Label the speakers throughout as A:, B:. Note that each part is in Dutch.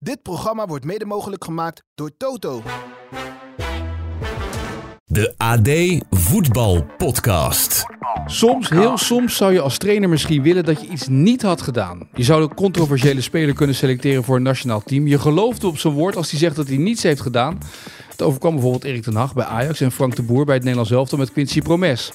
A: Dit programma wordt mede mogelijk gemaakt door Toto.
B: De AD Voetbal Podcast.
C: Soms, heel soms, zou je als trainer misschien willen dat je iets niet had gedaan. Je zou een controversiële speler kunnen selecteren voor een nationaal team. Je geloofde op zijn woord als hij zegt dat hij niets heeft gedaan. Het overkwam bijvoorbeeld Erik ten Hag bij Ajax en Frank de Boer bij het Nederlands elftal met Quincy Promes.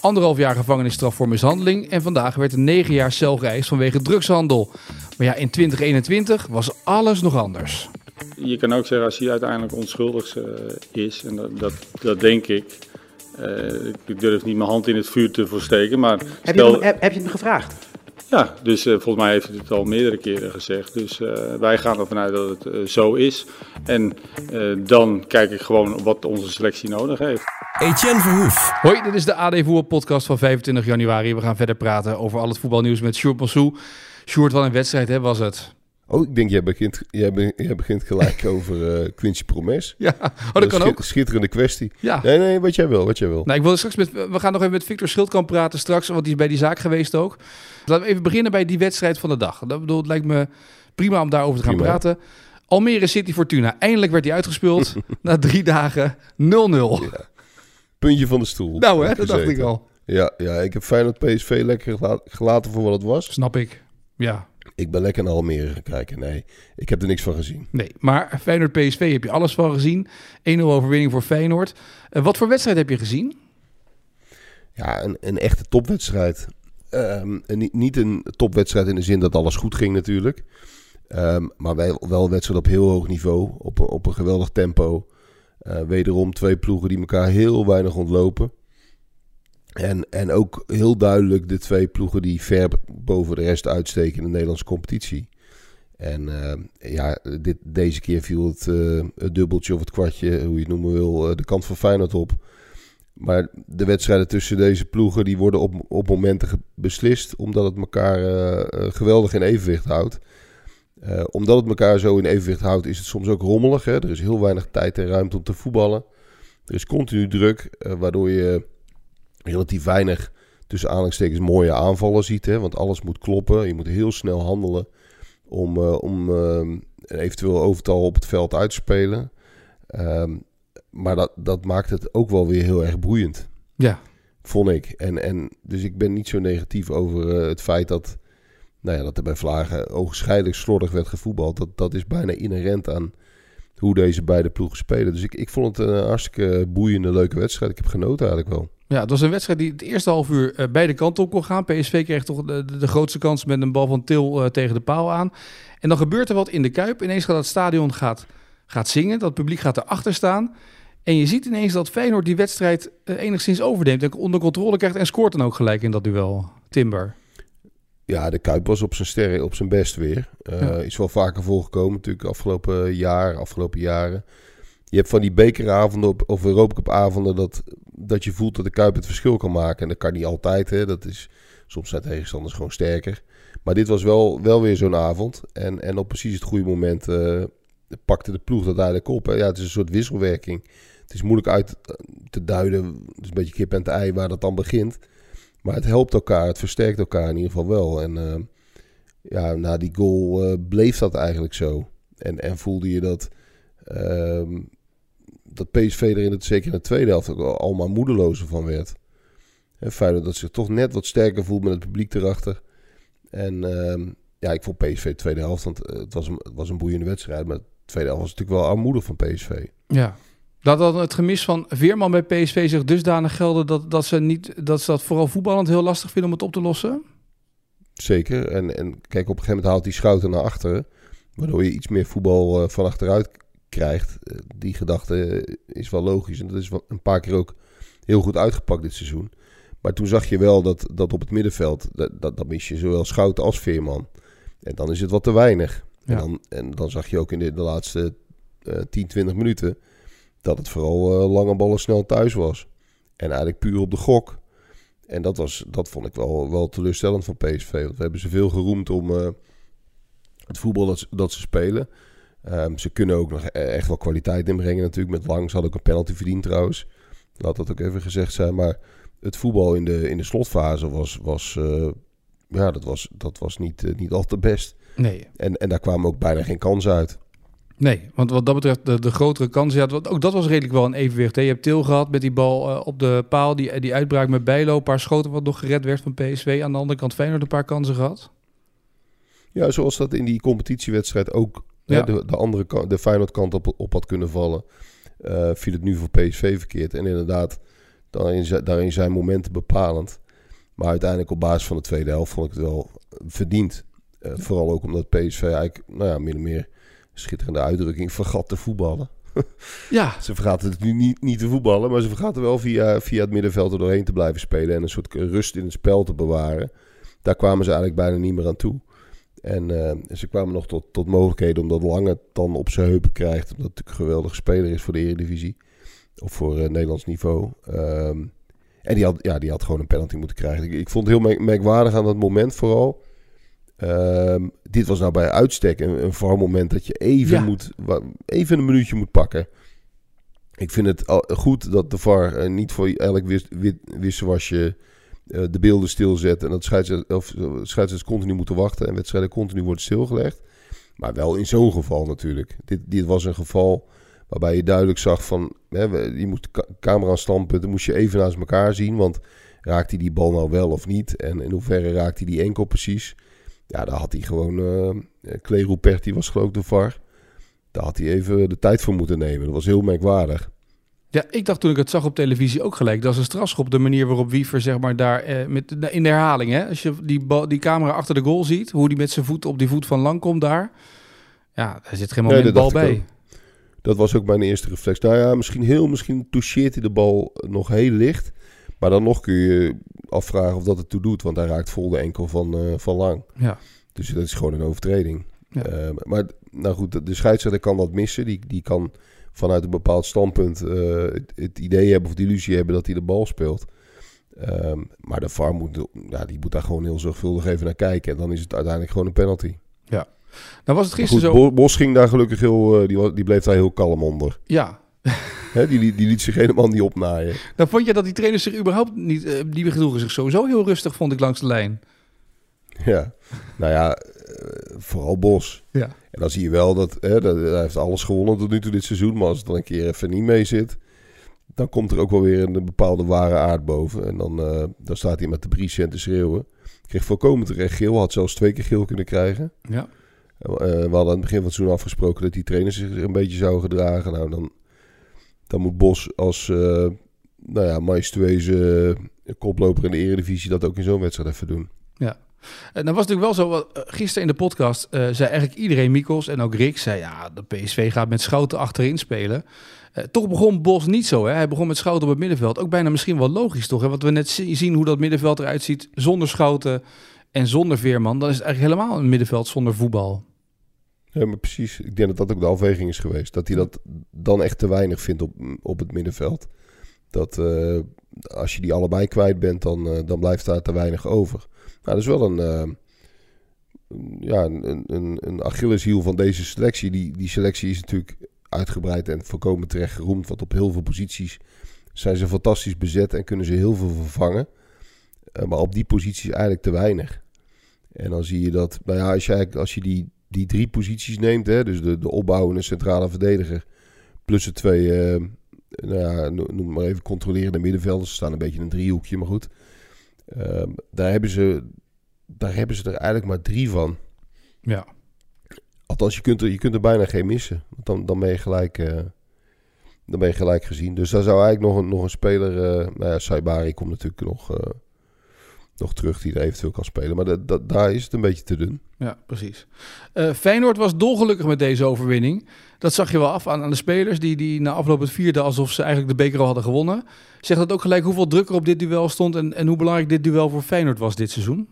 C: Anderhalf jaar gevangenisstraf voor mishandeling en vandaag werd een negen jaar cel geëist vanwege drugshandel. Maar ja, in 2021 was alles nog anders.
D: Je kan ook zeggen als hij uiteindelijk onschuldig uh, is, en dat, dat, dat denk ik. Uh, ik durf niet mijn hand in het vuur te versteken, maar...
E: Heb, stel... je, hem, heb, heb je hem gevraagd?
D: Ja, dus uh, volgens mij heeft hij het al meerdere keren gezegd. Dus wij gaan ervan uit dat het zo is. En dan kijk ik gewoon wat onze selectie nodig heeft.
B: Etienne Verhoef.
C: Hoi, dit is de AD Voetbal podcast van 25 januari. We gaan verder praten over al het voetbalnieuws met Sjoerd Massou. Sjoerd, wat een wedstrijd hè, was het.
F: Oh, ik denk, jij begint, jij, be, jij begint gelijk over uh, Quincy Promes.
C: Ja, oh, dat, kan ook.
F: Schitterende kwestie.
C: Ja.
F: Nee, nee, wat jij wil, wat jij wil.
C: Nou, ik wil straks met, we gaan nog even met Victor Schildkamp praten straks, want die is bij die zaak geweest ook. Laten we even beginnen bij die wedstrijd van de dag. Dat bedoel, het lijkt me prima om daarover te gaan prima. praten. Almere City Fortuna. Eindelijk werd hij uitgespeeld na drie dagen 0-0. Ja.
F: Puntje van de stoel.
C: Nou hè, dat dacht ik al.
F: Ja, ja, ik heb Feyenoord PSV lekker gelaten voor wat het was.
C: Snap ik, ja.
F: Ik ben lekker naar Almere gaan kijken. Nee, ik heb er niks van gezien.
C: Nee, maar Feyenoord PSV heb je alles van gezien. 1-0 overwinning voor Feyenoord. Uh, wat voor wedstrijd heb je gezien?
F: Ja, een, een echte topwedstrijd. Um, niet, niet een topwedstrijd in de zin dat alles goed ging natuurlijk. Um, maar wel, wel een wedstrijd op heel hoog niveau. Op, op een geweldig tempo. Uh, wederom twee ploegen die elkaar heel weinig ontlopen. En, en ook heel duidelijk de twee ploegen die ver boven de rest uitsteken in de Nederlandse competitie. En uh, ja, dit, deze keer viel het, uh, het, dubbeltje of het kwartje, hoe je het noemen wil, uh, de kant van Feyenoord op. Maar de wedstrijden tussen deze ploegen die worden op, op momenten beslist, omdat het elkaar geweldig in evenwicht houdt. omdat het elkaar zo in evenwicht houdt, is het soms ook rommelig. Hè? Er is heel weinig tijd en ruimte om te voetballen. Er is continu druk, waardoor je relatief weinig tussen aanhalingstekens mooie aanvallen ziet. Hè? Want alles moet kloppen. Je moet heel snel handelen om, uh, om een eventueel overtal op het veld uit te spelen. Um, maar dat, dat maakt het ook wel weer heel erg boeiend.
C: Ja.
F: Vond ik. En, en dus ik ben niet zo negatief over uh, het feit dat, nou ja, dat er bij Vlagen ogenschijnlijk slordig werd gevoetbald. Dat, dat is bijna inherent aan hoe deze beide ploegen spelen. Dus ik, ik vond het een hartstikke boeiende, leuke wedstrijd. Ik heb genoten eigenlijk wel.
C: Ja, het was een wedstrijd die het eerste half uur uh, beide kanten op kon gaan. PSV kreeg toch de, de, grootste kans met een bal van Til uh, tegen de paal aan. En dan gebeurt er wat in de Kuip. Ineens gaat het stadion gaat, gaat zingen. Dat publiek gaat erachter staan. En je ziet ineens dat Feyenoord die wedstrijd uh, enigszins overneemt. En onder controle krijgt en scoort dan ook gelijk in dat duel. Timber.
F: Ja, de Kuip was op zijn sterren, op zijn best weer. Ja. Is wel vaker voorgekomen natuurlijk afgelopen jaar, afgelopen jaren. Je hebt van die bekeravonden op, of Europa Cup avonden dat, dat je voelt dat de Kuip het verschil kan maken. En dat kan niet altijd, hè. Dat is, soms zijn tegenstanders gewoon sterker. Maar dit was wel, wel weer zo'n avond. En, en op precies het goede moment uh, pakte de ploeg dat eigenlijk op. Ja, het is een soort wisselwerking. Het is moeilijk uit te duiden. Het is een beetje kip en het ei waar dat dan begint. Maar het helpt elkaar, het versterkt elkaar in ieder geval wel. En uh, ja, na die goal uh, bleef dat eigenlijk zo. En, en voelde je dat... Uh, dat PSV er in het, zeker in de tweede helft ook allemaal moedelozer van werd. En Feyenoord dat zich toch net wat sterker voelt met het publiek erachter. En uh, ja, ik vond PSV de tweede helft, want het was een, het was een boeiende wedstrijd. Maar de tweede helft was natuurlijk wel armoedig van PSV.
C: Ja, dat dan het gemis van Veerman bij PSV zich dusdanig gelden dat, dat, ze niet, dat ze dat vooral voetballend heel lastig vinden om het op te lossen?
F: Zeker. En, en kijk, op een gegeven moment haalt die Schouten naar achteren. Waardoor je iets meer voetbal uh, van achteruit krijgt. Die gedachte is wel logisch. En dat is een paar keer ook heel goed uitgepakt dit seizoen. Maar toen zag je wel dat, dat op het middenveld, dat, dat, dat mis je zowel Schouten als Veerman. En dan is het wat te weinig. Ja. En, dan, en dan zag je ook in de, de laatste uh, 10, 20 minuten dat het vooral uh, lange ballen snel thuis was. En eigenlijk puur op de gok. En dat, was, dat vond ik wel, wel teleurstellend van PSV. Want we hebben ze veel geroemd om uh, het voetbal dat, dat ze spelen. Um, ze kunnen ook nog echt wel kwaliteit inbrengen natuurlijk. Met Lang ze had ook een penalty verdiend trouwens. Laat dat ook even gezegd zijn. Maar het voetbal in de, in de slotfase was, was, uh, ja, dat was, dat was niet, uh, niet al te best.
C: Nee.
F: En, en daar kwamen ook bijna geen kansen uit.
C: Nee, want wat dat betreft, de, de grotere kans, ja, ook dat was redelijk wel een evenwicht. Hè. Je hebt Til gehad met die bal eh, op de paal, die, die uitbraak met Bijlo, een paar schoten wat nog gered werd van PSV. Aan de andere kant Feyenoord een paar kansen gehad.
F: Ja, zoals dat in die competitiewedstrijd ook
C: Ja.
F: de, de andere kant, de Feyenoord kant op, op had kunnen vallen, eh, viel het nu voor PSV verkeerd. En inderdaad, daarin zijn momenten bepalend. Maar uiteindelijk op basis van de tweede helft vond ik het wel verdiend. Eh, vooral ook omdat PSV eigenlijk, nou ja, min of meer, schitterende uitdrukking, vergat te voetballen.
C: Ja,
F: Ze vergaten het nu niet, niet te voetballen, maar ze vergaten wel via, via het middenveld er doorheen te blijven spelen en een soort rust in het spel te bewaren. Daar kwamen ze eigenlijk bijna niet meer aan toe. En eh, ze kwamen nog tot, tot mogelijkheden omdat Lange het dan op zijn heupen krijgt. Omdat het natuurlijk een geweldige speler is voor de Eredivisie. Of voor eh, Nederlands niveau. Ehm, en die had, ja, die had gewoon een penalty moeten krijgen. Ik, ik vond het heel merk- merkwaardig aan dat moment vooral. Ehm, dit was nou bij uitstek een, een VAR-moment dat je even,
C: Ja.
F: moet, even een minuutje moet pakken. Ik vind het al goed dat de VAR eh, niet voor elk wis, wit, wisselwasje de beelden stilzet. En dat eh, scheidsrechters continu moeten wachten en wedstrijden continu worden stilgelegd. Maar wel in zo'n geval natuurlijk. Dit, dit was een geval waarbij je duidelijk zag van... Hè, je moest de camera standpunten moest je even naast elkaar zien. Want raakt hij die bal nou wel of niet? En in hoeverre raakt hij die enkel precies? Ja, daar had hij gewoon... eh Clay Ruperti was geloof de VAR. Daar had hij even de tijd voor moeten nemen. Dat was heel merkwaardig.
C: Ja, ik dacht toen ik het zag op televisie ook gelijk. Dat is een strafschop, de manier waarop Wiever zeg maar daar eh, met, in de herhaling, hè, als je die, die camera achter de goal ziet, hoe die met zijn voet op die voet van lang komt daar. Ja, daar zit geen
F: Nee,
C: moment
F: dat
C: bal bij.
F: Dat was ook mijn eerste reflex. Nou ja, misschien heel, misschien toucheert hij de bal nog heel licht. Maar dan nog kun je afvragen of dat het toe doet. Want hij raakt vol de enkel van, eh, van lang.
C: Ja.
F: Dus dat is gewoon een overtreding.
C: Ja.
F: Eh, maar nou goed, de- de scheidsrechter kan dat missen. Die, die kan vanuit een bepaald standpunt eh, het, het idee hebben of de illusie hebben dat hij de bal speelt. Ehm, maar de VAR moet, ja, die moet daar gewoon heel zorgvuldig even naar kijken. En dan is het uiteindelijk gewoon een penalty.
C: Nou was het gisteren
F: goed,
C: zo...
F: Bo- Bos ging daar gelukkig heel, eh, die, bleef daar heel kalm onder.
C: Ja,
F: die, die, liet zich helemaal niet opnaaien.
C: nou vond je dat die trainers zich überhaupt niet... eh, die gedroegen zich sowieso heel rustig, vond ik, langs de lijn.
F: Ja, nou ja, vooral Bos.
C: Ja.
F: En dan zie je wel dat, hè, dat hij heeft alles gewonnen tot nu toe dit seizoen. Maar als het dan een keer even niet mee zit, dan komt er ook wel weer een bepaalde ware aard boven. En dan, eh, dan staat hij met de briesje te schreeuwen. Kreeg volkomen terecht geel, had zelfs twee keer geel kunnen krijgen.
C: Ja.
F: Eh, we hadden aan het begin van het seizoen afgesproken dat die trainers zich een beetje zouden gedragen. Nou, dan, dan moet Bos als eh, nou ja, majestueuze koploper in de eredivisie dat ook in zo'n wedstrijd even doen.
C: En dan was het natuurlijk wel zo, wat, eh, gisteren in de podcast eh, zei eigenlijk iedereen, Mikos en ook Rick, zei ja, de PSV gaat met Schouten achterin spelen. Eh, toch begon Bos niet zo, hè? hij begon met Schouten op het middenveld. Ook bijna misschien wel logisch toch, hè? want we net zi- zien hoe dat middenveld eruit ziet zonder Schouten en zonder Veerman. Dan is het eigenlijk helemaal een middenveld zonder voetbal.
F: Ja, maar precies. Ik denk dat dat ook de afweging is geweest. Dat hij dat dan echt te weinig vindt op, op het middenveld. Dat eh, als je die allebei kwijt bent, dan, eh, dan blijft daar te weinig over. Nou, dat is wel een, eh, ja, een, een, een Achilleshiel van deze selectie. Die, die selectie is natuurlijk uitgebreid en volkomen terecht geroemd. Want op heel veel posities zijn ze fantastisch bezet en kunnen ze heel veel vervangen. Maar op die posities eigenlijk te weinig. En dan zie je dat, nou ja, als je, als je die, die drie posities neemt, hè, dus de, de opbouwende centrale verdediger, plus de twee, nou ja, noem maar even controlerende middenvelders, ze staan een beetje in een driehoekje, maar goed. Ehm, daar, hebben ze, daar hebben ze er eigenlijk maar drie van.
C: Ja.
F: Althans, je kunt er, je kunt er bijna geen missen. Want dan, dan, ben je gelijk, eh, dan ben je gelijk gezien. Dus daar zou eigenlijk nog een, nog een speler... eh nou ja, Saibari komt natuurlijk nog, eh, nog terug die er eventueel kan spelen. Maar dat, dat, daar is het een beetje te dun.
C: Ja, precies. Eh, Feyenoord was dolgelukkig met deze overwinning. Dat zag je wel af aan, aan de spelers die, die na afloop het vierde alsof ze eigenlijk de beker al hadden gewonnen. Zegt dat ook gelijk hoeveel druk er op dit duel stond en, en hoe belangrijk dit duel voor Feyenoord was dit seizoen?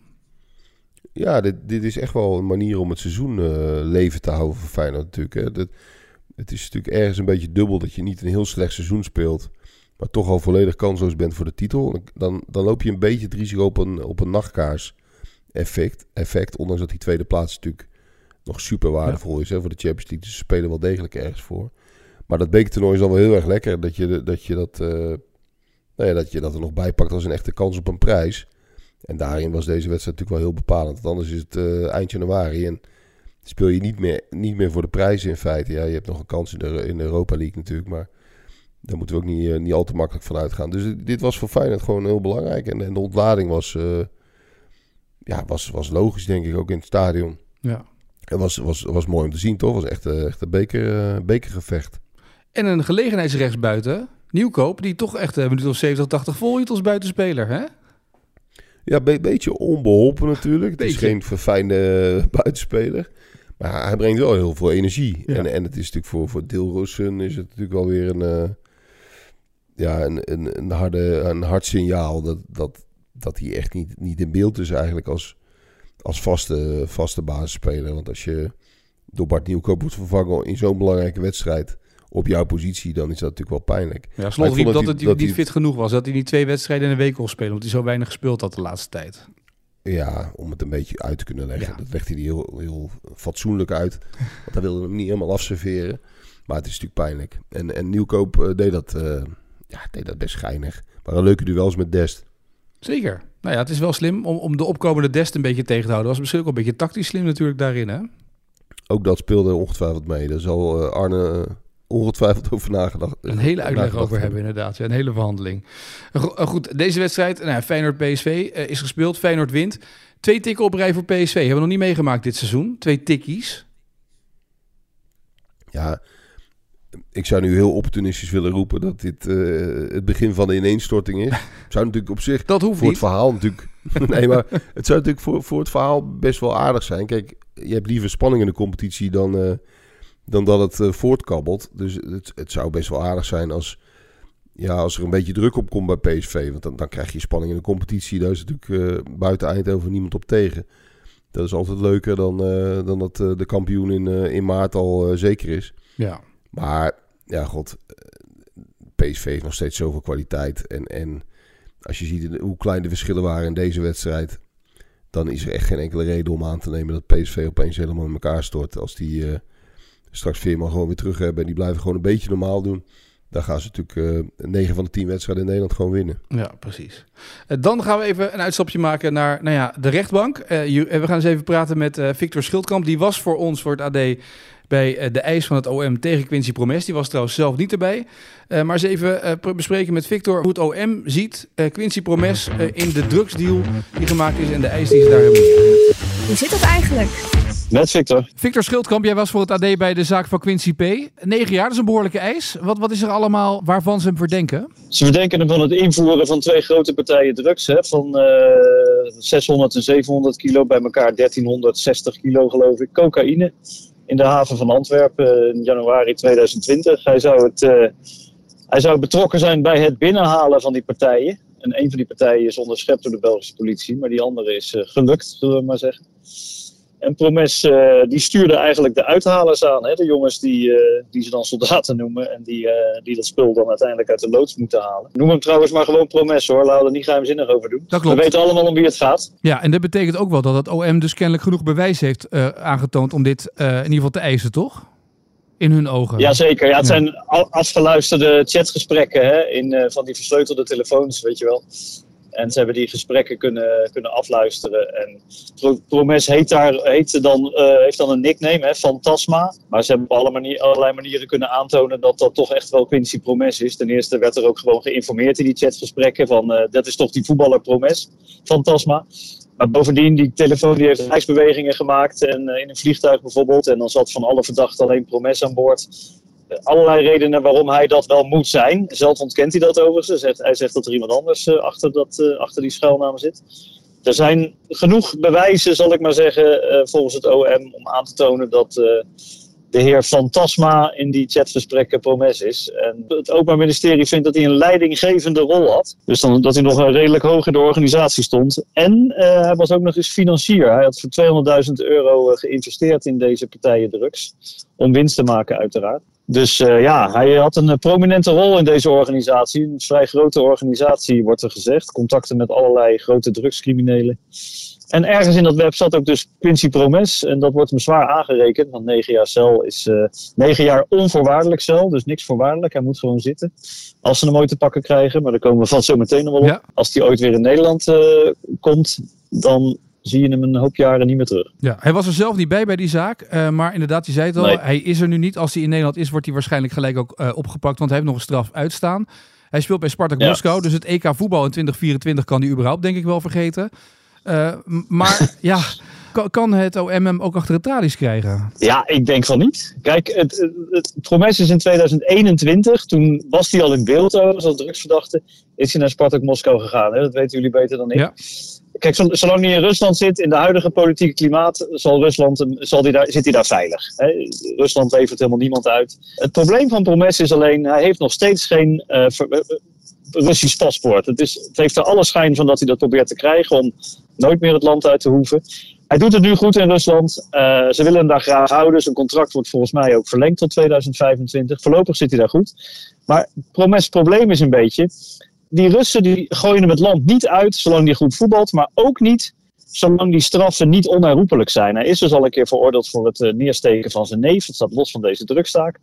F: Ja, dit, dit is echt wel een manier om het seizoen eh, leven te houden voor Feyenoord natuurlijk. Hè. Dat, het is natuurlijk ergens een beetje dubbel dat je niet een heel slecht seizoen speelt, maar toch al volledig kansloos bent voor de titel. Dan, dan loop je een beetje het risico op een, op een nachtkaars effect, effect. Ondanks dat die tweede plaats natuurlijk nog super waardevol is hè, voor de Champions League. Dus ze spelen wel degelijk ergens voor. Maar dat bekertoernooi is dan wel heel erg lekker dat je dat, je dat, eh, nou ja, dat, je dat er nog bij pakt als een echte kans op een prijs. En daarin was deze wedstrijd natuurlijk wel heel bepalend. Want anders is het eh, eind januari. En speel je niet meer, niet meer voor de prijzen in feite. Ja, je hebt nog een kans in de, in de Europa League natuurlijk, maar daar moeten we ook niet, eh, niet al te makkelijk van uitgaan. Dus dit was voor Feyenoord gewoon heel belangrijk. En, en de ontlading was, ja, was, was logisch, denk ik, ook in het stadion.
C: Ja.
F: Het was, was, was mooi om te zien, toch? Het was echt, echt een beker, bekergevecht.
C: En een gelegenheidsrechtsbuiten, Nieuwkoop, die toch echt een minuut of 70, 80 volhield als buitenspeler, hè?
F: Ja, een beetje onbeholpen natuurlijk. Het is geen verfijnde buitenspeler. Maar hij brengt wel heel veel energie. En, en het is natuurlijk voor, voor Dilrosun is het natuurlijk wel weer een, uh, ja, een, een, een, harde, een hard signaal dat, dat, dat hij echt niet, niet in beeld is eigenlijk als, als vaste, vaste basisspeler. Want als je door Bart Nieuwkoop wordt vervangen in zo'n belangrijke wedstrijd op jouw positie, dan is dat natuurlijk wel pijnlijk.
C: Ja, Slot riep dat, het dat niet fit genoeg was. Dat hij niet twee wedstrijden in een week kon spelen, omdat hij zo weinig gespeeld had de laatste tijd.
F: Ja, om het een beetje uit te kunnen leggen. Dat legt hij heel, heel fatsoenlijk uit. Want hij wilde hem niet helemaal afserveren. Maar het is natuurlijk pijnlijk. En, en Nieuwkoop uh, deed, dat, uh, ja, deed dat best schijnig. Maar een leuke duels met Dest.
C: Zeker. Nou ja, het is wel slim om, om de opkomende Dest een beetje tegen te houden. was misschien ook een beetje tactisch slim natuurlijk daarin, hè?
F: Ook dat speelde ongetwijfeld mee. Daar zal uh, Arne ongetwijfeld over nagedacht.
C: Een hele uitleg over hebben, inderdaad. Ja, een hele verhandeling. Goed, deze wedstrijd, nou, Feyenoord-PSV uh, is gespeeld. Feyenoord wint. Twee tikken op rij voor PSV. Hebben we nog niet meegemaakt dit seizoen. Twee tikkies.
F: Ja, ik zou nu heel opportunistisch willen roepen dat dit uh, het begin van de ineenstorting is. zou natuurlijk op zich
C: dat hoeft
F: voor
C: niet.
F: het verhaal natuurlijk. nee, maar het zou natuurlijk voor, voor het verhaal best wel aardig zijn. Kijk, je hebt liever spanning in de competitie dan. Uh, dan dat het uh, voortkabbelt. Dus het, het zou best wel aardig zijn als, ja, als er een beetje druk op komt bij PSV. Want dan, dan krijg je spanning in de competitie. Daar is natuurlijk buiten Eindhoven niemand op tegen. Dat is altijd leuker dan, dan dat de kampioen in, in maart al zeker is.
C: Ja.
F: Maar ja, god, PSV heeft nog steeds zoveel kwaliteit. En, en als je ziet hoe klein de verschillen waren in deze wedstrijd... dan is er echt geen enkele reden om aan te nemen dat PSV opeens helemaal in elkaar stort... als die straks Veerman gewoon weer terug hebben. En die blijven gewoon een beetje normaal doen. Dan gaan ze natuurlijk uh, 9 van de 10 wedstrijden in Nederland gewoon winnen.
C: Ja, precies. Uh, dan gaan we even een uitstapje maken naar nou ja, de rechtbank. Uh, je, we gaan eens even praten met Victor Schildkamp. Die was voor ons, voor het AD, bij de eis van het OM tegen Quincy Promes. Die was trouwens zelf niet erbij. maar eens even bespreken met Victor hoe het OM ziet Quincy Promes in de drugsdeal die gemaakt is en de eis die ze daar hebben.
G: Hoe zit dat eigenlijk?
H: Met Victor.
C: Victor Schildkamp, jij was voor het AD bij de zaak van Quincy P. Negen jaar, dat is een behoorlijke eis. Wat, wat is er allemaal waarvan ze hem verdenken?
H: Ze verdenken hem van het invoeren van twee grote partijen drugs. Hè, van uh, 600 en 700 kilo, bij elkaar 1360 kilo geloof ik, cocaïne. In de haven van Antwerpen in januari 2020. Hij zou, het, uh, hij zou betrokken zijn bij het binnenhalen van die partijen. En een van die partijen is onderschept door de Belgische politie, maar die andere is uh, gelukt, zullen we maar zeggen. En Promes uh, die stuurde eigenlijk de uithalers aan. Hè? De jongens die, uh, die ze dan soldaten noemen. En die, uh, die dat spul dan uiteindelijk uit de loods moeten halen. Noem hem trouwens maar gewoon Promes hoor. Laten we er niet geheimzinnig over doen.
C: Dat klopt.
H: We weten allemaal om wie het gaat.
C: Ja, en dat betekent ook wel dat het OM dus kennelijk genoeg bewijs heeft aangetoond om dit in ieder geval te eisen, toch? In hun ogen.
H: Jazeker. Ja, het ja. zijn afgeluisterde chatgesprekken hè, in, van die versleutelde telefoons, weet je wel. En ze hebben die gesprekken kunnen, kunnen afluisteren. En Promes heet daar, heet dan, uh, heeft dan een nickname, hè, Fantasma. Maar ze hebben op alle manier, allerlei manieren kunnen aantonen dat dat toch echt wel Quincy Promes is. Ten eerste werd er ook gewoon geïnformeerd in die chatgesprekken van uh, dat is toch die voetballer Promes, Fantasma. Maar bovendien, die telefoon die heeft reisbewegingen gemaakt en, uh, in een vliegtuig bijvoorbeeld. En dan zat van alle verdachten alleen Promes aan boord allerlei redenen waarom hij dat wel moet zijn. Zelf ontkent hij dat overigens. Hij zegt, hij zegt dat er iemand anders uh, achter, dat, uh, achter die schuilnaam zit. Er zijn genoeg bewijzen, zal ik maar zeggen, uh, volgens het OM om aan te tonen dat de heer Fantasma in die chatgesprekken promes is. En het Openbaar Ministerie vindt dat hij een leidinggevende rol had. Dus dan, dat hij nog redelijk hoog in de organisatie stond. En hij was ook nog eens financier. Hij had voor 200.000 euro geïnvesteerd in deze partijen drugs. Om winst te maken uiteraard. Dus uh, ja, hij had een uh, prominente rol in deze organisatie. Een vrij grote organisatie, wordt er gezegd. Contacten met allerlei grote drugscriminelen. En ergens in dat web zat ook dus Quincy Promes. En dat wordt hem zwaar aangerekend. Want negen jaar cel is uh, negen jaar onvoorwaardelijk cel. Dus niks voorwaardelijk. Hij moet gewoon zitten. Als ze hem ooit te pakken krijgen. Maar daar komen we van zo meteen nog wel op.
C: Ja.
H: Als hij ooit weer in Nederland komt, dan zie je hem een hoop jaren niet meer terug.
C: Ja, hij was er zelf niet bij bij die zaak. eh, maar inderdaad, je zei het al,
H: Nee.
C: hij is er nu niet. Als hij in Nederland is, wordt hij waarschijnlijk gelijk ook eh, opgepakt. Want hij heeft nog een straf uitstaan. Hij speelt bij Spartak
H: Ja.
C: Moskou. Dus het EK voetbal in 2024 kan hij überhaupt denk ik wel vergeten. Eh, maar ja, kan, kan het OM hem ook achter de tralies krijgen?
H: Ja, ik denk van niet. Kijk, het, het, het promes is in 2021. Toen was hij al in beeld als drugsverdachte. Is hij naar Spartak Moskou gegaan. Hè? Dat weten jullie beter dan ik.
C: Ja.
H: Kijk, zol- zolang hij in Rusland zit, in de huidige politieke klimaat, zal Rusland zal die daar, zit hij daar veilig. Hè? Rusland levert helemaal niemand uit. Het probleem van Promes is alleen, hij heeft nog steeds geen eh, ver- eh, Russisch paspoort. Het, is, het heeft er alle schijn van dat hij dat probeert te krijgen om nooit meer het land uit te hoeven. Hij doet het nu goed in Rusland. Eh, ze willen hem daar graag houden. Zijn contract wordt volgens mij ook verlengd tot 2025. Voorlopig zit hij daar goed. Maar Promes probleem is een beetje. Die Russen die gooien het land niet uit zolang hij goed voetbalt. Maar ook niet zolang die straffen niet onherroepelijk zijn. Hij is dus al een keer veroordeeld voor het eh, neersteken van zijn neef. Dat staat los van deze drugstaak.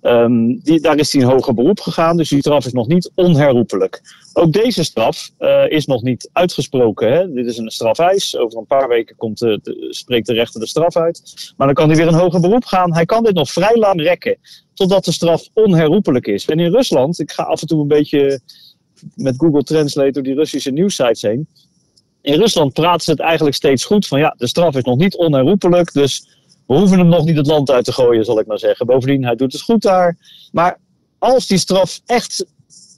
H: Ehm, die, daar is hij in hoger beroep gegaan, dus die straf is nog niet onherroepelijk. Ook deze straf eh, is nog niet uitgesproken. Hè? Dit is een strafeis. Over een paar weken komt de, spreekt de rechter de straf uit. Maar dan kan hij weer in hoger beroep gaan. Hij kan dit nog vrij lang rekken, totdat de straf onherroepelijk is. En in Rusland, ik ga af en toe een beetje met Google Translate door die Russische nieuwsites heen. In Rusland praten ze het eigenlijk steeds goed van ja, de straf is nog niet onherroepelijk, dus we hoeven hem nog niet het land uit te gooien, zal ik maar zeggen. Bovendien, hij doet het goed daar. Maar als die straf echt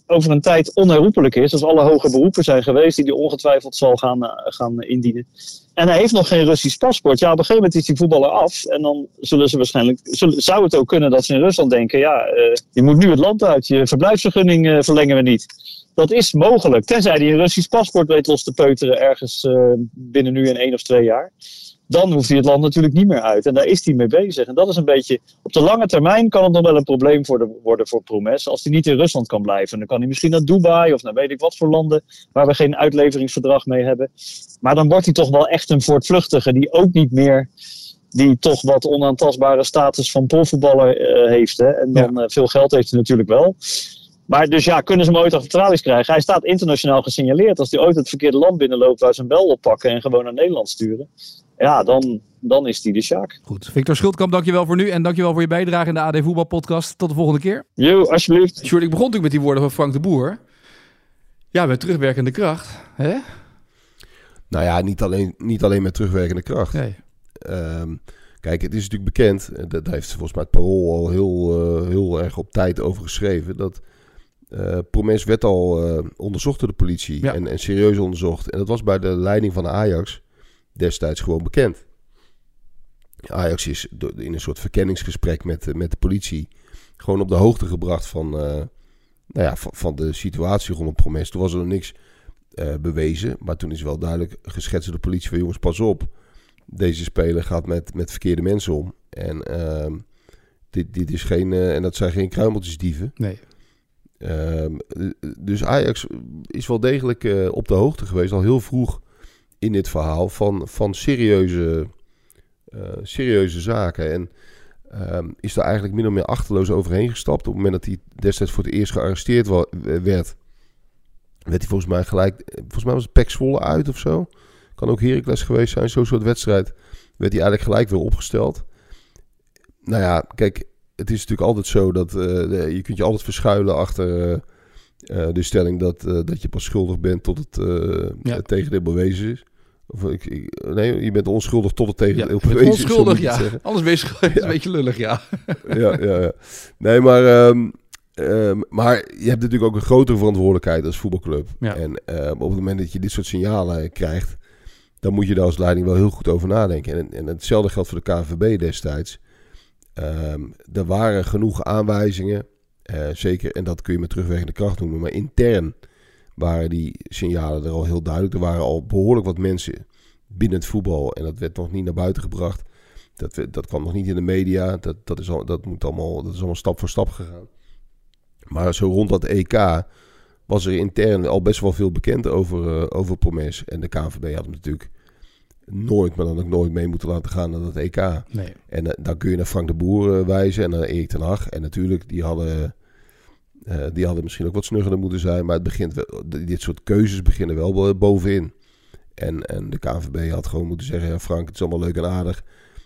H: over een tijd onherroepelijk is, als alle hoge beroepen zijn geweest, die hij ongetwijfeld zal gaan, eh, gaan indienen. En hij heeft nog geen Russisch paspoort. Ja, op een gegeven moment is die voetballer af. En dan zullen ze waarschijnlijk. Zou het ook kunnen dat ze in Rusland denken: ja, eh, je moet nu het land uit. Je verblijfsvergunning eh, verlengen we niet. Dat is mogelijk. Tenzij hij een Russisch paspoort weet los te peuteren ergens eh, binnen nu en één of twee jaar. Dan hoeft hij het land natuurlijk niet meer uit. En daar is hij mee bezig. En dat is een beetje. Op de lange termijn kan het nog wel een probleem voor de- worden voor Promes. Als hij niet in Rusland kan blijven. Dan kan hij misschien naar Dubai of naar weet ik wat voor landen. waar we geen uitleveringsverdrag mee hebben. Maar dan wordt hij toch wel echt een voortvluchtige. die ook niet meer. die toch wat onaantastbare status van profvoetballer eh, heeft. Hè? En dan eh, veel geld heeft hij natuurlijk wel. Maar dus ja, kunnen ze hem ooit achter tralies krijgen? Hij staat internationaal gesignaleerd. Als hij ooit het verkeerde land binnenloopt, waar ze hem wel oppakken en gewoon naar Nederland sturen. Ja, dan, dan is hij de Sjaak.
C: Goed, Victor Schildkamp, dankjewel voor nu. En dankjewel voor je bijdrage in de AD Voetbalpodcast. Tot de volgende keer.
H: Jo, alsjeblieft.
C: Sjoerd, ik begon natuurlijk met die woorden van Frank de Boer. Ja, met terugwerkende kracht. Hè?
F: Nou ja, niet alleen, niet alleen met terugwerkende kracht.
C: Nee.
F: Ehm, kijk, het is natuurlijk bekend, dat daar heeft volgens mij het Parool al heel, eh, heel erg op tijd over geschreven, dat eh Promes werd al eh, onderzocht door de politie
C: Ja.
F: en, en serieus onderzocht. En dat was bij de leiding van Ajax destijds gewoon bekend. Ajax is door- in een soort verkenningsgesprek met, eh, met de politie gewoon op de hoogte gebracht van, nou ja, van, van de situatie rondom Promes. Toen was er nog niks bewezen, maar toen is wel duidelijk geschetst door de politie van jongens, pas op deze speler gaat met, met verkeerde mensen om. En ehm, dit, dit is geen, en dat zijn geen kruimeltjesdieven.
C: Nee.
F: Ehm, eh, dus Ajax is wel degelijk eh, op de hoogte geweest, al heel vroeg in dit verhaal, van, van serieuze, eh, serieuze zaken. En ehm, is daar eigenlijk min of meer achterloos overheen gestapt. Op het moment dat hij destijds voor het eerst gearresteerd werd, werd hij volgens mij gelijk, eh, volgens mij was het Pek Zwolle uit of zo. Kan ook Heracles geweest zijn, zo'n soort wedstrijd. Werd hij eigenlijk gelijk weer opgesteld. Nou ja, kijk, het is natuurlijk altijd zo dat eh, je kunt je altijd verschuilen achter eh, eh, de stelling dat, dat je pas schuldig bent tot het,
C: Ja.
F: tegendeel bewezen is. Of ik, ik- nee, je bent onschuldig tot het
C: Ja,
F: tegendeel
C: bent
F: bewezen
C: onschuldig, ja. schuldig. Dat is een beetje lullig, ja.
F: ja, ja, ja. Nee, maar, ehm, ehm, maar je hebt natuurlijk ook een grotere verantwoordelijkheid als voetbalclub.
C: Ja.
F: En ehm, op het moment dat je dit soort signalen krijgt, dan moet je daar als leiding wel heel goed over nadenken. En, en hetzelfde geldt voor de KNVB destijds. Ehm, er waren genoeg aanwijzingen, eh, zeker, en dat kun je met terugwerkende kracht noemen, maar intern waren die signalen er al heel duidelijk. Er waren al behoorlijk wat mensen binnen het voetbal en dat werd nog niet naar buiten gebracht. Dat, dat kwam nog niet in de media. Dat, dat, is al, dat, moet allemaal, dat is allemaal stap voor stap gegaan. Maar zo rond dat EK was er intern al best wel veel bekend over, eh, over Promes. En de KNVB had hem natuurlijk nooit, maar dan ook nooit mee moeten laten gaan naar dat EK.
C: Nee.
F: En eh, dan kun je naar Frank de Boer eh, wijzen en naar Erik ten Hag. En natuurlijk, die hadden, eh, die hadden misschien ook wat snuggerder moeten zijn. Maar het begint wel, dit soort keuzes beginnen wel bo- bovenin. En, en de KNVB had gewoon moeten zeggen... Ja, Frank, het is allemaal leuk en aardig...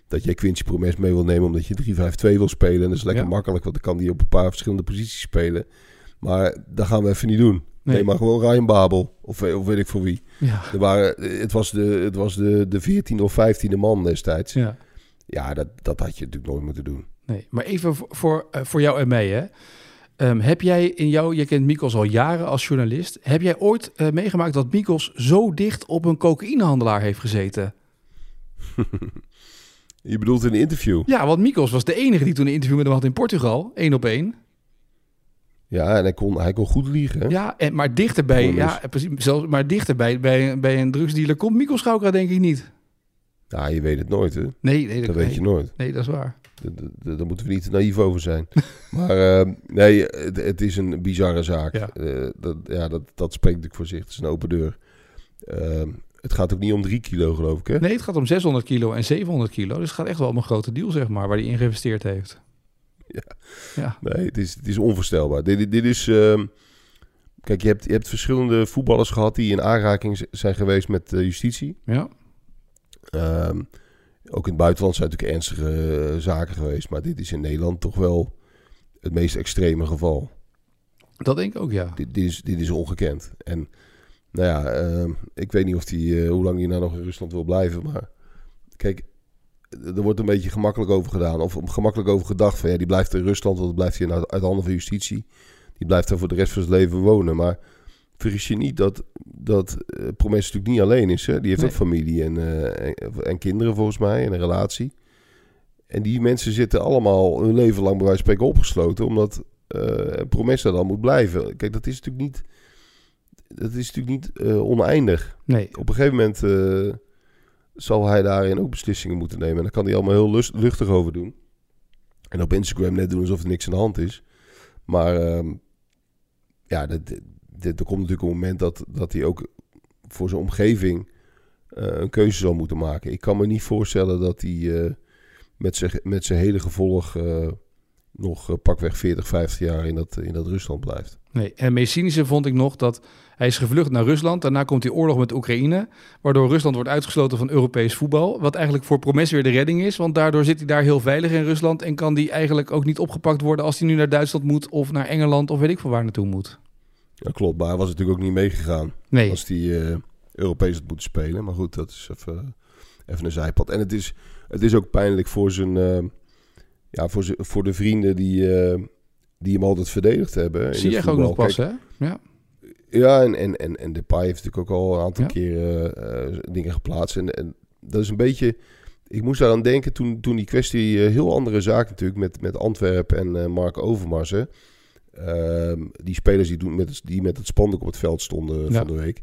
F: dat jij Quincy Promes mee wil nemen... omdat je 3-5-2 wil spelen. En dat is lekker
C: Ja.
F: makkelijk... want dan kan die op een paar verschillende posities spelen. Maar dat gaan we even niet doen. Nee,
C: Nee.
F: maar gewoon Ryan Babel. Of, of weet ik voor wie.
C: Ja.
F: Er waren, het was de, het was de, de 14e of 15e man destijds. Ja,
C: ja.
F: dat, dat had je natuurlijk nooit moeten doen.
C: Nee, maar even voor, voor, eh, voor jou en mij, hè. Ehm, heb jij in jou, je kent Mikos al jaren als journalist, heb jij ooit eh, meegemaakt dat Mikos zo dicht op een cocaïnehandelaar heeft gezeten?
F: Je bedoelt in een interview?
C: Ja, want Mikos was de enige die toen een interview met hem had in Portugal, één op één.
F: Ja, en hij kon, hij kon goed liegen. hè?
C: Ja, en, maar dichterbij, ja, precies, zelfs, maar dichterbij bij, bij een drugsdealer komt Mikos Schauka denk ik niet.
F: Ja, je weet het nooit, hè?
C: Nee, nee,
F: Dat weet je nooit.
C: Nee, dat is waar.
F: Daar moeten we niet te naïef over zijn. maar eh, nee, het, het is een bizarre zaak.
C: Ja.
F: Eh, dat, ja, dat, dat spreekt natuurlijk voor zich. Het is een open deur. Eh, het gaat ook niet om drie kilo, geloof ik, hè?
C: Nee, het gaat om 600 kilo en 700 kilo. Dus het gaat echt wel om een grote deal, zeg maar, waar hij in geïnvesteerd heeft.
F: Ja.
C: Ja.
F: Nee, het is, het is onvoorstelbaar. Dit, dit, dit is... ehm, kijk, je hebt, je hebt verschillende voetballers gehad... die in aanraking zijn geweest met eh, justitie.
C: Ja.
F: Ehm, ook in het buitenland zijn natuurlijk ernstige eh, zaken geweest. Maar dit is in Nederland toch wel het meest extreme geval.
C: Dat denk ik ook, ja.
F: Dit, dit, is, dit is ongekend. En nou ja, ehm, ik weet niet of die, eh, hoe lang hij nou nog in Rusland wil blijven. Maar kijk, er wordt een beetje gemakkelijk over gedaan. Of gemakkelijk over gedacht van ja, die blijft in Rusland. Want blijft hij uit, handen van justitie. Die blijft daar voor de rest van zijn leven wonen. Maar vergis je niet dat, dat eh, Promes natuurlijk niet alleen is. Hè? Die heeft
C: Nee.
F: ook familie en, eh, en, en kinderen volgens mij. En een relatie. En die mensen zitten allemaal hun leven lang bij wijze van spreken opgesloten. Omdat eh Promes daar dan moet blijven. Kijk, dat is natuurlijk niet, dat is natuurlijk niet oneindig.
C: Nee.
F: Op een gegeven moment zal hij daarin ook beslissingen moeten nemen. En daar kan hij allemaal heel luchtig over doen. En op Instagram net doen alsof er niks aan de hand is. Maar ehm, ja, dit, er komt natuurlijk een moment dat, dat hij ook voor zijn omgeving eh, een keuze zal moeten maken. Ik kan me niet voorstellen dat hij eh, met zijn met zijn hele gevolg eh, nog eh, pakweg 40, 50 jaar in dat, in dat Rusland blijft.
C: Nee, en het meest cynische vond ik nog dat hij is gevlucht naar Rusland. Daarna komt die oorlog met Oekraïne, waardoor Rusland wordt uitgesloten van Europees voetbal. Wat eigenlijk voor Promes weer de redding is, want daardoor zit hij daar heel veilig in Rusland en kan die eigenlijk ook niet opgepakt worden als hij nu naar Duitsland moet of naar Engeland of weet ik veel waar naartoe moet.
F: Ja, klopt, maar hij was natuurlijk ook niet meegegaan.
C: Nee,
F: Als die eh, Europees had moeten spelen. Maar goed, dat is even, even een zijpad. En het is, het is ook pijnlijk voor, zijn, eh, ja, voor, voor de vrienden die, eh, die hem altijd verdedigd hebben.
C: zie je ook nog pas, hè? Ja.
F: Ja, en, en, en, en Depay heeft natuurlijk ook al een aantal
C: Ja.
F: keren eh, dingen geplaatst. En, en dat is een beetje... Ik moest daaraan denken toen, toen die kwestie... eh, heel andere zaak natuurlijk met, met Antwerpen en eh, Mark Overmars. hè. Ehm, die spelers die, doen met, het- die met het spandoek op het veld stonden
C: Ja.
F: van de week.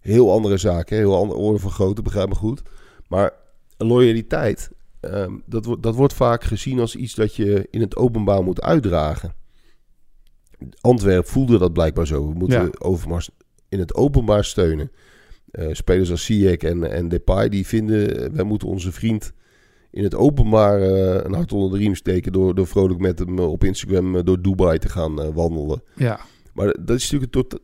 F: Heel andere zaken, heel andere orde van grootte, begrijp me goed. Maar loyaliteit, ehm, dat, wordt dat wordt vaak gezien als iets dat je in het openbaar moet uitdragen. Antwerp voelde dat blijkbaar zo. We moeten
C: Ja.
F: Overmars in het openbaar steunen. Eh, spelers als Ziyech en, en Depay die vinden... eh, wij moeten onze vriend in het openbaar eh, een hart onder de riem steken... door, door vrolijk met hem op Instagram door Dubai te gaan wandelen.
C: ja.
F: Maar dat is natuurlijk een, tot,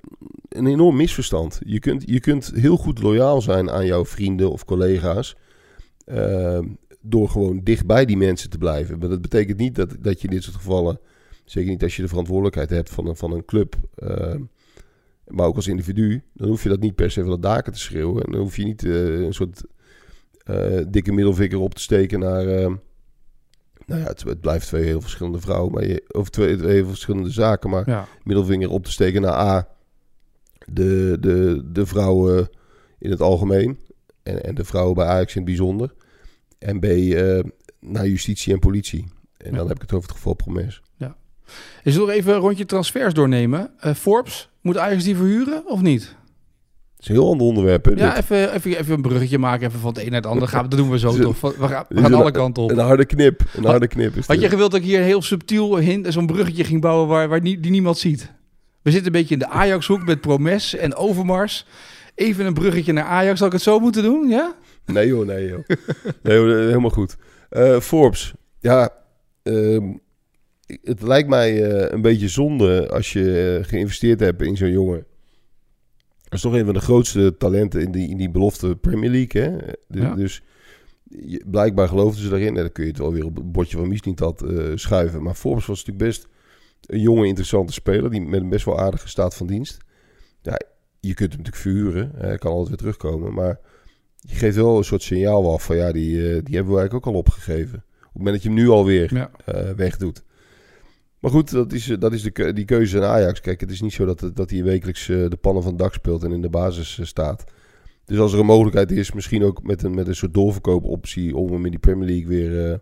F: een enorm misverstand. Je kunt, je kunt heel goed loyaal zijn aan jouw vrienden of collega's... door gewoon dicht bij die mensen te blijven. Maar dat betekent niet dat, dat je in dit soort gevallen... zeker niet als je de verantwoordelijkheid hebt van een, van een club... eh, maar ook als individu, dan hoef je dat niet per se van de daken te schreeuwen. En dan hoef je niet eh, een soort eh, dikke middelvinger op te steken naar... nou ja, het, het blijft twee heel verschillende vrouwen, maar je, of twee, twee heel verschillende zaken. Maar
C: ja.
F: middelvinger op te steken naar A, de, de, de vrouwen in het algemeen. En, en de vrouwen bij Ajax in het bijzonder. En B, eh, naar justitie en politie. En
C: Ja.
F: dan heb ik het over het geval Promes.
C: Is er nog even een rondje transfers doornemen? Eh, Forbes, moet Ajax die verhuren of niet?
F: Het is een heel ander onderwerp. hè.
C: Ja, even, even, even een bruggetje maken, even van het een naar het. Gaan we, dat doen we zo toch? We gaan, we gaan alle kanten op.
F: Een harde knip. Een harde knip is
C: Had je gewild dat ik hier een heel subtiel zo'n bruggetje ging bouwen waar, waar nie- die niemand ziet? We zitten een beetje in de Ajax-hoek met Promes en Overmars. Even een bruggetje naar Ajax. Zal ik het zo moeten doen? Ja?
F: Nee joh, nee joh. Nee joh, helemaal goed. Eh, Forbes. Ja, ehm, het lijkt mij eh, een beetje zonde als je eh, geïnvesteerd hebt in zo'n jongen. Dat is toch een van de grootste talenten in die, in die belofte Premier League. Hè? De-
C: Ja.
F: Dus je- blijkbaar geloofden ze daarin. En dan kun je het wel weer op het bordje van Mies niet had eh, schuiven. Maar Forbes was natuurlijk best een jonge, interessante speler. Die met een best wel aardige staat van dienst. Ja, je kunt hem natuurlijk verhuren. Hij kan altijd weer terugkomen. Maar je geeft wel een soort signaal af van ja, die, eh, die hebben we eigenlijk ook al opgegeven. Op het moment dat je hem nu alweer
C: Ja.
F: eh wegdoet. Maar goed, dat is, dat is de, die keuze aan Ajax. Kijk, het is niet zo dat, dat hij wekelijks eh, de pannen van het dak speelt en in de basis staat. Dus als er een mogelijkheid is, misschien ook met een, met een soort doorverkoopoptie om hem in die Premier League weer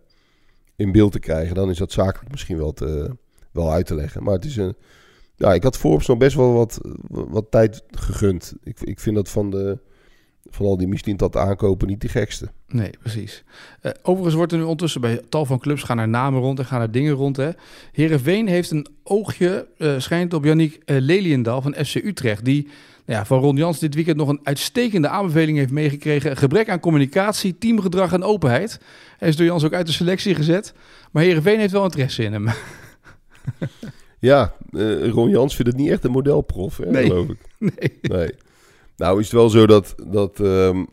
F: in beeld te krijgen, dan is dat zakelijk misschien wel, te, wel uit te leggen. Maar het is een. Ja, ik had Forbes nog best wel wat, wat tijd gegund. Ik, ik vind dat van, de, van al die Michelin dat aankopen niet de gekste.
C: Nee, precies. Eh, overigens wordt er nu ondertussen bij tal van clubs gaan er namen rond en gaan er dingen rond. Hè. Heerenveen heeft een oogje, eh, schijnt op Yannick eh, Leliendaal van FC Utrecht. Die nou ja, van Ron Jans dit weekend nog een uitstekende aanbeveling heeft meegekregen. Gebrek aan communicatie, teamgedrag en openheid. Hij is door Jans ook uit de selectie gezet. Maar Heerenveen heeft wel interesse in hem.
F: Ja, Ron Jans vindt het niet echt een modelprof, hè,
C: Nee.
F: geloof ik.
C: nee.
F: Nee. Nou is het wel zo dat, dat ehm,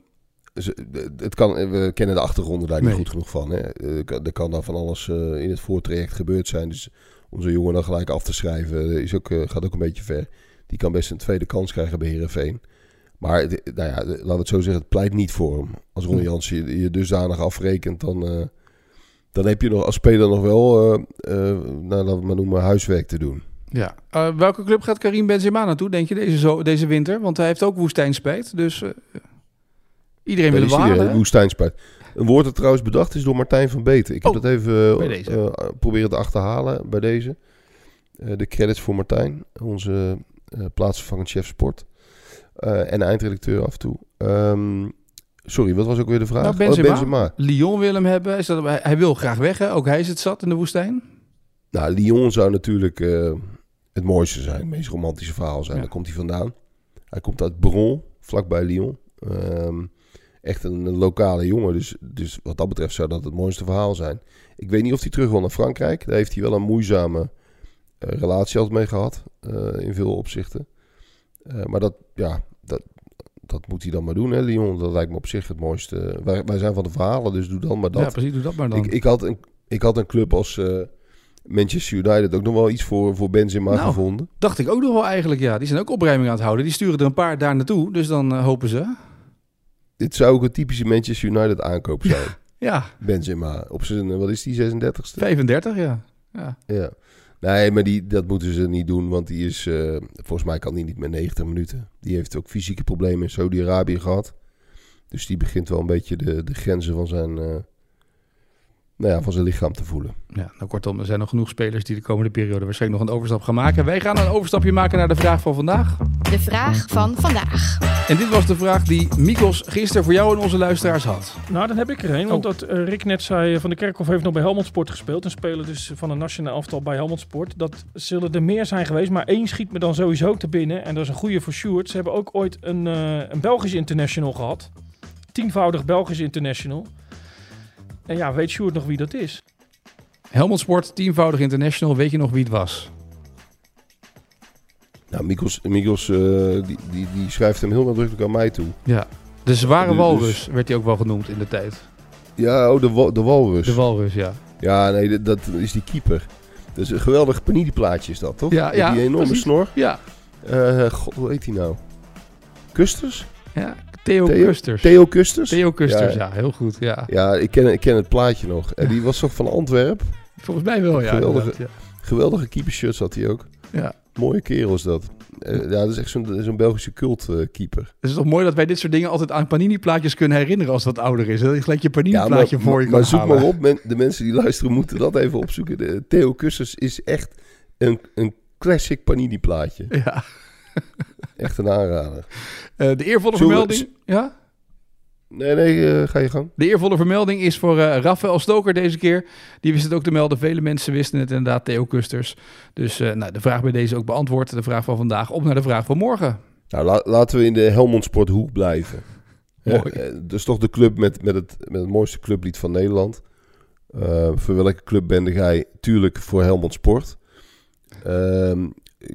F: het kan, we kennen de achtergronden daar niet
C: Nee.
F: goed genoeg van. Hè. Eh, Er kan daar van alles eh, in het voortraject gebeurd zijn. Dus onze jongen dan gelijk af te schrijven eh, is ook, gaat ook een beetje ver. Die kan best een tweede kans krijgen bij Heerenveen. Maar nou ja, laten we het zo zeggen, het pleit niet voor hem. Als Ron Jans je, je dusdanig afrekent, dan, dan heb je nog als speler nog wel, eh, eh, nou, laten we maar noemen, huiswerk te doen.
C: Ja. Eh, welke club gaat Karim Benzema naartoe, denk je, deze, zo, deze winter? Want hij heeft ook woestijnspijt. Dus eh, iedereen wil hem halen. hè?
F: woestijnspijt. Een woord dat trouwens bedacht is door Martijn van Beten. Ik heb
C: Oh,
F: dat even eh, proberen te achterhalen bij deze. De credits voor Martijn, onze plaatsvervangend chef sport. En eindredacteur af en toe. Ehm, sorry, wat was ook weer de vraag?
C: Nou, Benzema.
F: Oh, Benzema.
C: Lyon wil hem hebben. Is dat, hij, wil graag weg, hè? Ook hij is het zat in de woestijn.
F: Nou, Lyon zou natuurlijk het mooiste zijn. Het meest romantische verhaal zijn.
C: Ja.
F: Daar komt hij vandaan. Hij komt uit Bron, vlakbij Lyon. Ehm, echt een, een lokale jongen. Dus, dus wat dat betreft zou dat het mooiste verhaal zijn. Ik weet niet of hij terug wil naar Frankrijk. Daar heeft hij wel een moeizame eh, relatie altijd mee gehad. eh, in veel opzichten. Eh, maar dat, ja, dat, dat moet hij dan maar doen, hè, Lyon. Dat lijkt me op zich het mooiste. Wij, wij zijn van de verhalen, dus doe dan maar dat.
C: Ja, precies. Doe dat maar dan.
F: Ik, ik, had een, ik had een club als Manchester United ook nog wel iets voor, voor Benzema
C: Nou.
F: gevonden.
C: Dacht ik ook nog wel eigenlijk, ja. Die zijn ook opruiming aan het houden. Die sturen er een paar daar naartoe. Dus dan eh, hopen ze.
F: Dit zou ook een typische Manchester United aankoop zijn.
C: Ja,
F: Benzema. Op zijn, eh, wat is die, 36ste?
C: 35, ja. ja.
F: Ja. Nee, maar die, dat moeten ze niet doen, want die is, eh, volgens mij kan die niet meer 90 minuten. Die heeft ook fysieke problemen in Saudi-Arabië gehad. Dus die begint wel een beetje de, de grenzen van zijn, nou ja, van zijn lichaam te voelen.
C: Ja, nou kortom, er zijn nog genoeg spelers die de komende periode waarschijnlijk nog een overstap gaan maken. Wij gaan een overstapje maken naar de vraag van vandaag.
G: De vraag van vandaag.
C: En dit was de vraag die Mikos gisteren voor jou en onze luisteraars had.
I: Nou, dan heb ik er een. Want
C: Oh.
I: dat eh, Rick net zei, eh, Van de Kerkhof heeft nog bij Helmond Sport gespeeld. Een speler dus van een nationaal elftal bij Helmond Sport. Dat zullen er meer zijn geweest, maar één schiet me dan sowieso te binnen. En dat is een goede voor Sjoerd. Ze hebben ook ooit een, eh, een Belgisch international gehad. Tienvoudig Belgisch international. En ja, weet Sjoerd nog wie dat is?
C: Helmond Sport, tienvoudig international. Weet je nog wie het was?
F: Nou, Mikos, Mikos eh, die, die, die schrijft hem heel nadrukkelijk aan mij toe.
C: Ja. De zware
F: Dus-
C: walrus werd hij ook wel genoemd in de tijd.
F: Ja, oh, de, wa- de walrus.
C: De walrus, ja.
F: Ja, nee, dat, dat is die keeper. Dat is een geweldig panini-plaatje is dat, toch?
C: Ja,
F: Met
C: ja,
F: Die enorme
C: precies.
F: snor.
C: Ja,
F: Eh, God, hoe heet hij nou? Kusters?
C: ja. Theo,
F: Theo-
C: Kusters.
F: Theo Kusters?
C: Theo Kusters,
F: Ja.
C: ja. heel goed. Ja.
F: Ja, ik ken, ik ken het plaatje nog. En die was toch van Antwerpen?
C: Volgens mij wel, ja.
F: Geweldige-
C: inderdaad,
F: Geweldige keepershirts had hij ook.
C: Ja. ja.
F: Mooie kerel is dat. Eh, ja, dat is echt zo'n zo'n Belgische cult eh, keeper.
C: Het is toch mooi dat wij dit soort dingen altijd aan panini-plaatjes kunnen herinneren als dat ouder is. Dat je gelijk je
F: Ja,
C: panini-plaatje voor je kan
F: maar zoek maar op. Men- de mensen die luisteren moeten dat even opzoeken. De, Theo Kusters is echt een, een classic panini plaatje.
C: Ja.
F: Echt een aanrader.
C: Eh, de eervolle
F: Zullen we-
C: vermelding... Ja?
F: Nee, nee, eh, ga je gang.
C: De eervolle vermelding is voor eh Rafael Stoker deze keer. Die wist het ook te melden. Vele mensen wisten het inderdaad, Theo Kusters. Dus eh, nou, de vraag bij deze ook beantwoord. De vraag van vandaag op naar de vraag van morgen.
F: Nou, la- laten we in de Helmond Sporthoek blijven.
C: Mooi.
F: Dus toch de club met, met, het, met het mooiste clublied van Nederland. Voor welke club ben jij? Tuurlijk voor Helmond Sport. Ehm,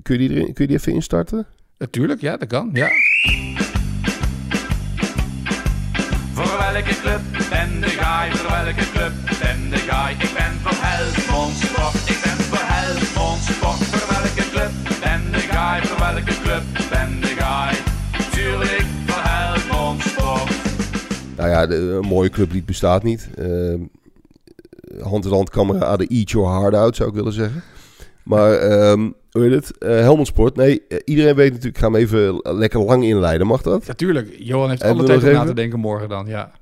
F: kun, je die erin, kun je die even instarten?
C: Natuurlijk, ja, dat kan. Ja.
J: Voor welke club ben de guy? Voor welke club ben de guy? Ik ben voor Helmond Sport. Ik ben voor Helmond Sport. Voor welke club ben de guy? Voor welke club ben de guy? Tuurlijk voor Helmond Sport.
F: Nou ja, de, een mooie clublied bestaat niet. Uh, hand in hand camera de Eat Your Heart Out, zou ik willen zeggen. Maar, um, hoe heet het? Uh, Helmond Sport. Nee, uh, iedereen weet natuurlijk, ik ga hem even lekker lang inleiden. Mag dat?
C: Natuurlijk. Johan heeft alle tijd om na te denken morgen dan, ja.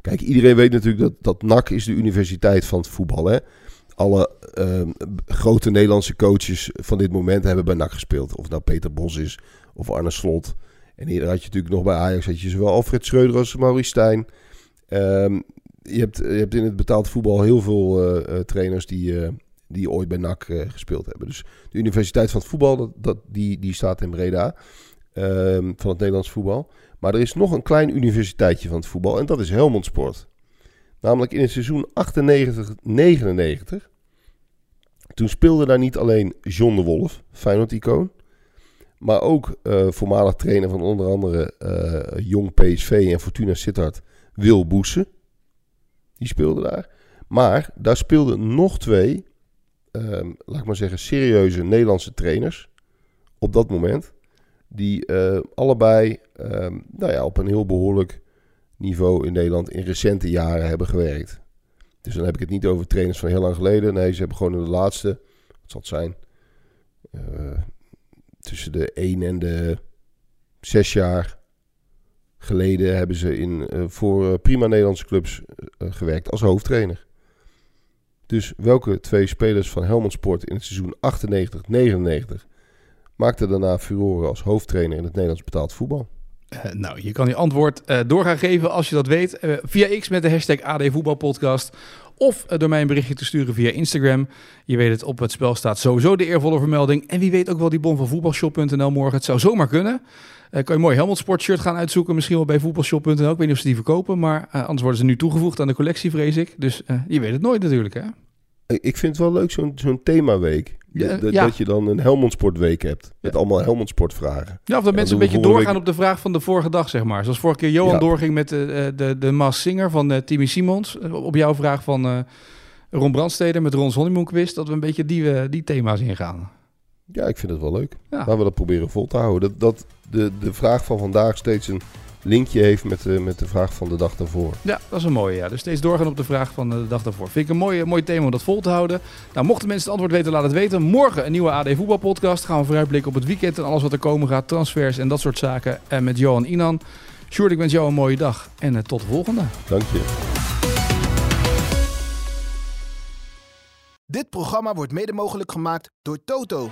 F: Kijk, iedereen weet natuurlijk dat, dat NAC is de universiteit van het voetbal, hè. Alle uh, grote Nederlandse coaches van dit moment hebben bij NAC gespeeld. Of nou Peter Bos is of Arne Slot. En eerder had je natuurlijk nog bij Ajax had je zowel Alfred Schreuder als Maurice Stijn. Um, je, hebt, je hebt in het betaald voetbal heel veel uh, trainers die, uh, die ooit bij NAC uh, gespeeld hebben. Dus de Universiteit van het Voetbal, dat, dat, die, die staat in Breda. Um, van het Nederlands voetbal. Maar er is nog een klein universiteitje van het voetbal en dat is Helmond Sport. Namelijk in het seizoen 98-99. Toen speelde daar niet alleen John de Wolf, Feyenoord-icoon. Maar ook uh, voormalig trainer van onder andere uh, Jong PSV en Fortuna Sittard, Wil Boesen. Die speelde daar. Maar daar speelden nog twee, um, laat ik maar zeggen, serieuze Nederlandse trainers. Op dat moment. Die uh, allebei um, nou ja, op een heel behoorlijk niveau in Nederland in recente jaren hebben gewerkt. Dus dan heb ik het niet over trainers van heel lang geleden. Nee, ze hebben gewoon in de laatste, wat zal het zijn, uh, tussen de 1 en de 6 jaar geleden hebben ze in, uh, voor prima Nederlandse clubs gewerkt als hoofdtrainer. Dus welke twee spelers van Helmond Sport in het seizoen 98-99 maakten daarna furoren als hoofdtrainer in het Nederlands betaald voetbal?
C: Uh, nou, je kan je antwoord uh, door gaan geven als je dat weet. Uh, via X met de hashtag AD Voetbalpodcast. Of door mij een berichtje te sturen via Instagram. Je weet het, op het spel staat sowieso de eervolle vermelding. En wie weet ook wel die bon van voetbalshop.nl morgen. Het zou zomaar kunnen. kan je een mooi Helmond Sport shirt gaan uitzoeken. Misschien wel bij voetbalshop.nl. Ik weet niet of ze die verkopen. Maar anders worden ze nu toegevoegd aan de collectie, vrees ik. Dus je weet het nooit natuurlijk, hè?
F: Ik vind het wel leuk, zo'n zo'n themaweek. Ja, ja. Dat je dan een Helmond Sportweek hebt. Met ja. allemaal Helmond Sport vragen.
C: Ja, of dat mensen een beetje doorgaan week... op de vraag van de vorige dag, zeg maar. Zoals vorige keer Johan doorging met de, de, de Mas Singer van uh, Timmy Simons. Op jouw vraag van uh, Ron Brandsteder met Ron's Honeymoon Quiz. Dat we een beetje die, uh, die thema's ingaan.
F: Ja, ik vind het wel leuk. Laten we dat proberen vol te houden. Dat, dat de, de vraag van vandaag steeds een linkje heeft met de, met de vraag van de dag daarvoor.
C: Ja, dat is een mooie. Ja. Dus steeds doorgaan op de vraag van de dag daarvoor. Vind ik een mooi, mooi thema om dat vol te houden. Nou, mochten mensen het antwoord weten, laat het weten. Morgen een nieuwe AD Voetbalpodcast. Gaan we vooruitblikken op het weekend en alles wat er komen gaat. Transfers en dat soort zaken. En met Johan Inan. Sjoerd, ik wens jou een mooie dag. En uh, tot de volgende.
F: Dank je.
A: Dit programma wordt mede mogelijk gemaakt door Toto.